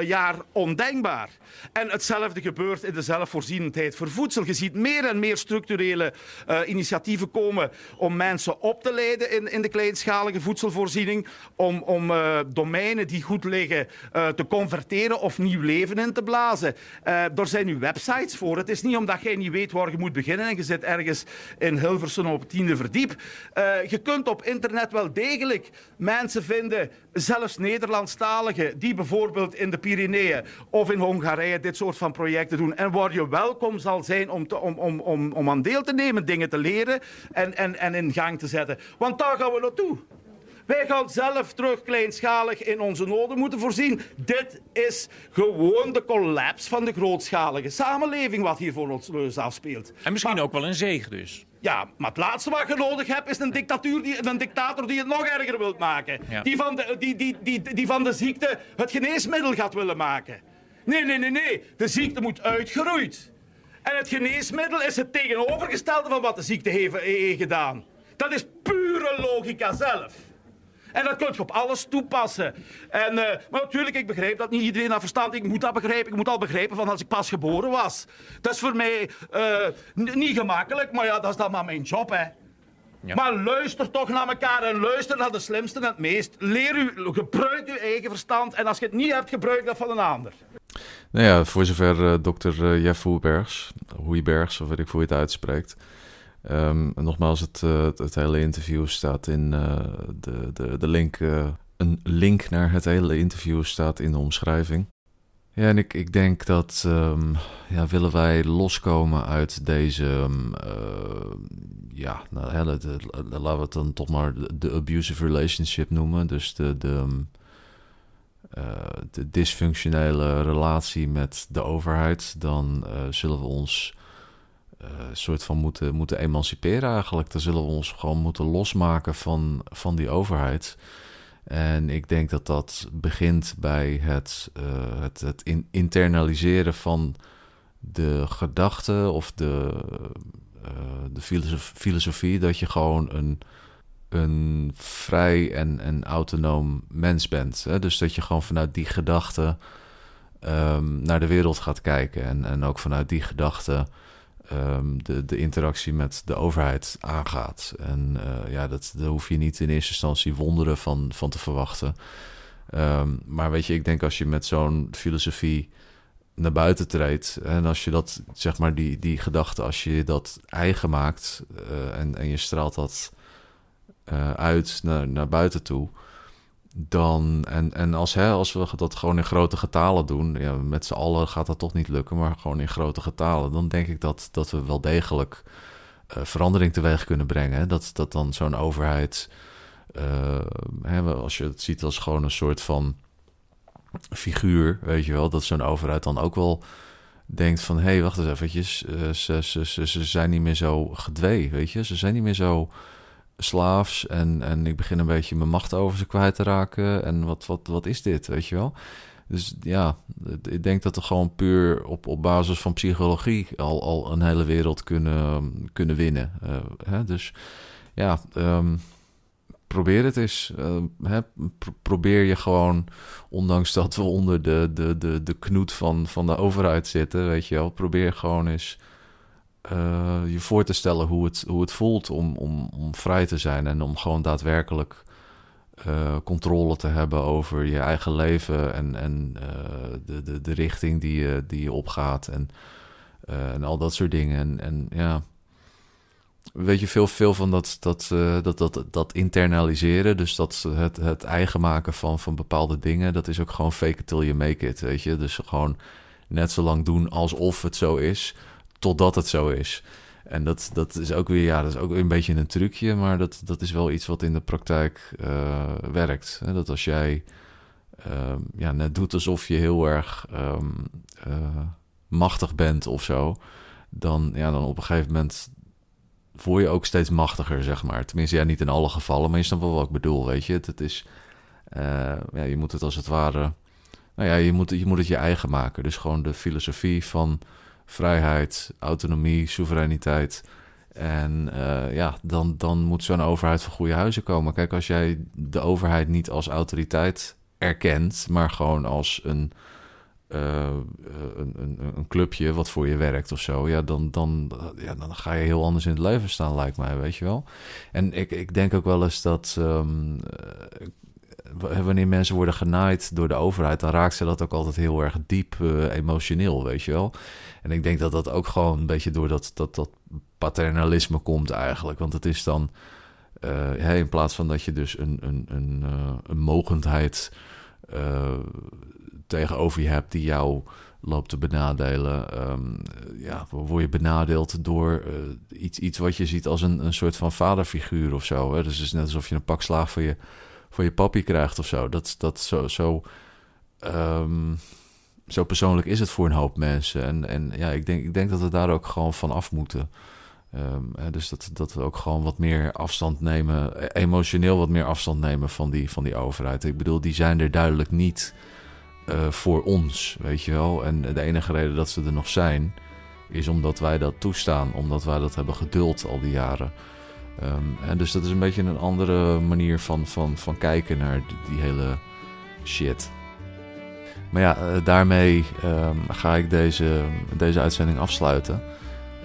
jaar ondenkbaar. En hetzelfde gebeurt in de zelfvoorzienendheid voor voedsel. Je ziet meer en meer structurele uh, initiatieven komen om mensen op te leiden in, in de kleinschalige voedselvoorziening. Om, om uh, domeinen die goed liggen uh, te converteren of nieuw leven in te blazen. er zijn nu websites voor. Het is niet omdat jij niet weet waar je moet beginnen en je zit ergens in Hilversum op het tiende verdiep. je kunt op internet wel degelijk mensen vinden, zelfs Nederlandstaligen, die bijvoorbeeld in de Pyreneeën of in Hongarije dit soort van projecten doen. En waar je welkom zal zijn om, te, om, om, om, om aan deel te nemen, dingen te leren en, en, en in gang te zetten. Want daar gaan we naartoe. Wij gaan zelf terug kleinschalig in onze noden moeten voorzien. Dit is gewoon de collapse van de grootschalige samenleving wat hier voor ons afspeelt. En misschien maar, ook wel een zegen dus. Ja, maar het laatste wat je nodig hebt is een, dictatuur die, een dictator die het nog erger wilt maken. Ja. Die, van de, die, die, die, die van de ziekte het geneesmiddel gaat willen maken. Nee, nee, nee, nee. De ziekte moet uitgeroeid. En het geneesmiddel is het tegenovergestelde van wat de ziekte heeft, heeft gedaan. Dat is pure logica zelf. En dat kun je op alles toepassen. En, uh, maar natuurlijk, ik begrijp dat niet iedereen dat verstaat. Ik moet dat begrijpen. Ik moet al begrijpen van als ik pas geboren was. Dat is voor mij uh, niet gemakkelijk, maar ja, dat is dan maar mijn job, hè. Ja. Maar luister toch naar elkaar en luister naar de slimste en het meest. Leer u, gebruik uw eigen verstand. En als je het niet hebt, gebruik dat van een ander. Nou ja, voor zover uh, dokter uh, Jeff Hoeibergs, Hoeibergs, of weet ik hoe je het uitspreekt. Um, nogmaals, het, uh, het, hele interview staat in de, de, de link. een link naar het hele interview staat in de omschrijving. Ja, en ik, ik denk dat um, ja, willen wij loskomen uit deze, um, uh, ja, nou, laten we het dan toch maar de, abusive relationship noemen. Dus de, de, uh, de dysfunctionele relatie met de overheid. Dan uh, zullen we ons soort van moeten, moeten emanciperen eigenlijk. Dan zullen we ons gewoon moeten losmaken van, van die overheid. En ik denk dat dat begint bij het, uh, het, het in, internaliseren van de gedachte of de, uh, de filosofie, dat je gewoon een, een vrij en, en autonoom mens bent. Hè? Dus dat je gewoon vanuit die gedachte um, naar de wereld gaat kijken. En, en ook vanuit die gedachte um, de, de interactie met de overheid aangaat. En uh, ja, dat, daar hoef je niet in eerste instantie wonderen van, van te verwachten. Um, maar weet je, ik denk als je met zo'n filosofie naar buiten treedt. En als je dat, zeg maar, die, die gedachte, als je dat eigen maakt uh, en, en je straalt dat uh, uit naar, naar buiten toe dan, en, en als, hè, als we dat gewoon in grote getalen doen, ja, met z'n allen gaat dat toch niet lukken, maar gewoon in grote getalen, dan denk ik dat, dat we wel degelijk uh, verandering teweeg kunnen brengen. Dat, dat dan zo'n overheid, hè, als je het ziet als gewoon een soort van figuur, weet je wel, dat zo'n overheid dan ook wel denkt van, hé, hey, wacht eens eventjes, uh, ze, ze, ze, ze zijn niet meer zo gedwee, weet je, ze zijn niet meer zo slaafs en, en ik begin een beetje mijn macht over ze kwijt te raken. En wat, wat, wat is dit, weet je wel? Dus ja, ik denk dat we gewoon puur op, op basis van psychologie al, al een hele wereld kunnen, kunnen winnen. Uh, hè? Dus ja, um, probeer het eens. Uh, hè? probeer je gewoon, ondanks dat we onder de, de, de, de knoet van, van de overheid zitten, weet je wel, probeer gewoon eens uh, je voor te stellen hoe het, hoe het voelt om, om, om vrij te zijn en om gewoon daadwerkelijk uh, controle te hebben over je eigen leven en, en de, de, de richting die je, die je opgaat en, en al dat soort dingen. En, en ja, weet je, veel, veel van dat, dat, dat, dat, dat internaliseren, dus dat het, het eigen maken van, van bepaalde dingen, dat is ook gewoon fake it till you make it, weet je. Dus gewoon net zo lang doen alsof het zo is totdat het zo is. En dat, dat is ook weer, ja, dat is ook een beetje een trucje, maar dat, dat is wel iets wat in de praktijk uh, werkt. Dat als jij ehm, ja, net doet alsof je heel erg eh, machtig bent of zo, dan, ja, dan op een gegeven moment word je ook steeds machtiger, zeg maar. Tenminste, ja, niet in alle gevallen, maar je snapt wel wat ik bedoel, weet je. Het, is, eh, ja, je moet het als het ware, nou ja, je moet, je moet het je eigen maken. Dus gewoon de filosofie van vrijheid, autonomie, soevereiniteit. En uh, ja, dan, dan moet zo'n overheid van goede huizen komen. Kijk, als jij de overheid niet als autoriteit erkent, maar gewoon als een, uh, een, een, een, clubje wat voor je werkt of zo, ja, dan, dan, ja, dan ga je heel anders in het leven staan, lijkt mij, weet je wel. En ik, ik denk ook wel eens dat um, wanneer mensen worden genaaid door de overheid, dan raakt ze dat ook altijd heel erg diep emotioneel, weet je wel. En ik denk dat dat ook gewoon een beetje door dat, dat, dat paternalisme komt eigenlijk. Want het is dan, uh, in plaats van dat je dus een, een, een, een mogendheid tegenover je hebt die jou loopt te benadelen. Um, ja, word je benadeeld door iets, iets wat je ziet als een, een soort van vaderfiguur of zo. Hè? Dus het is net alsof je een pak slaag voor je voor je papi krijgt of zo. Dat, dat zo, zo, um, zo persoonlijk is het voor een hoop mensen. En, en ja, ik denk, ik denk dat we daar ook gewoon van af moeten. Um, dus dat, dat we ook gewoon wat meer afstand nemen, emotioneel wat meer afstand nemen van die, van die overheid. Ik bedoel, die zijn er duidelijk niet uh, voor ons, weet je wel. En de enige reden dat ze er nog zijn, is omdat wij dat toestaan, omdat wij dat hebben geduld al die jaren. En dus dat is een beetje een andere manier van, van, van kijken naar die, hele shit. Maar ja, uh, daarmee um, ga ik deze, deze uitzending afsluiten.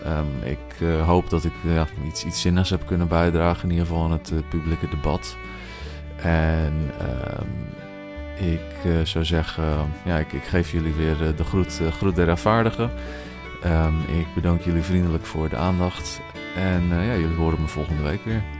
Um, ik uh, hoop dat ik ja, iets, iets zinnigs heb kunnen bijdragen, in ieder geval aan het publieke debat. En ik zou zeggen, ja, ik, ik, geef jullie weer de groet, groet der afvaardigen. ik bedank jullie vriendelijk voor de aandacht. En ja, jullie horen me volgende week weer.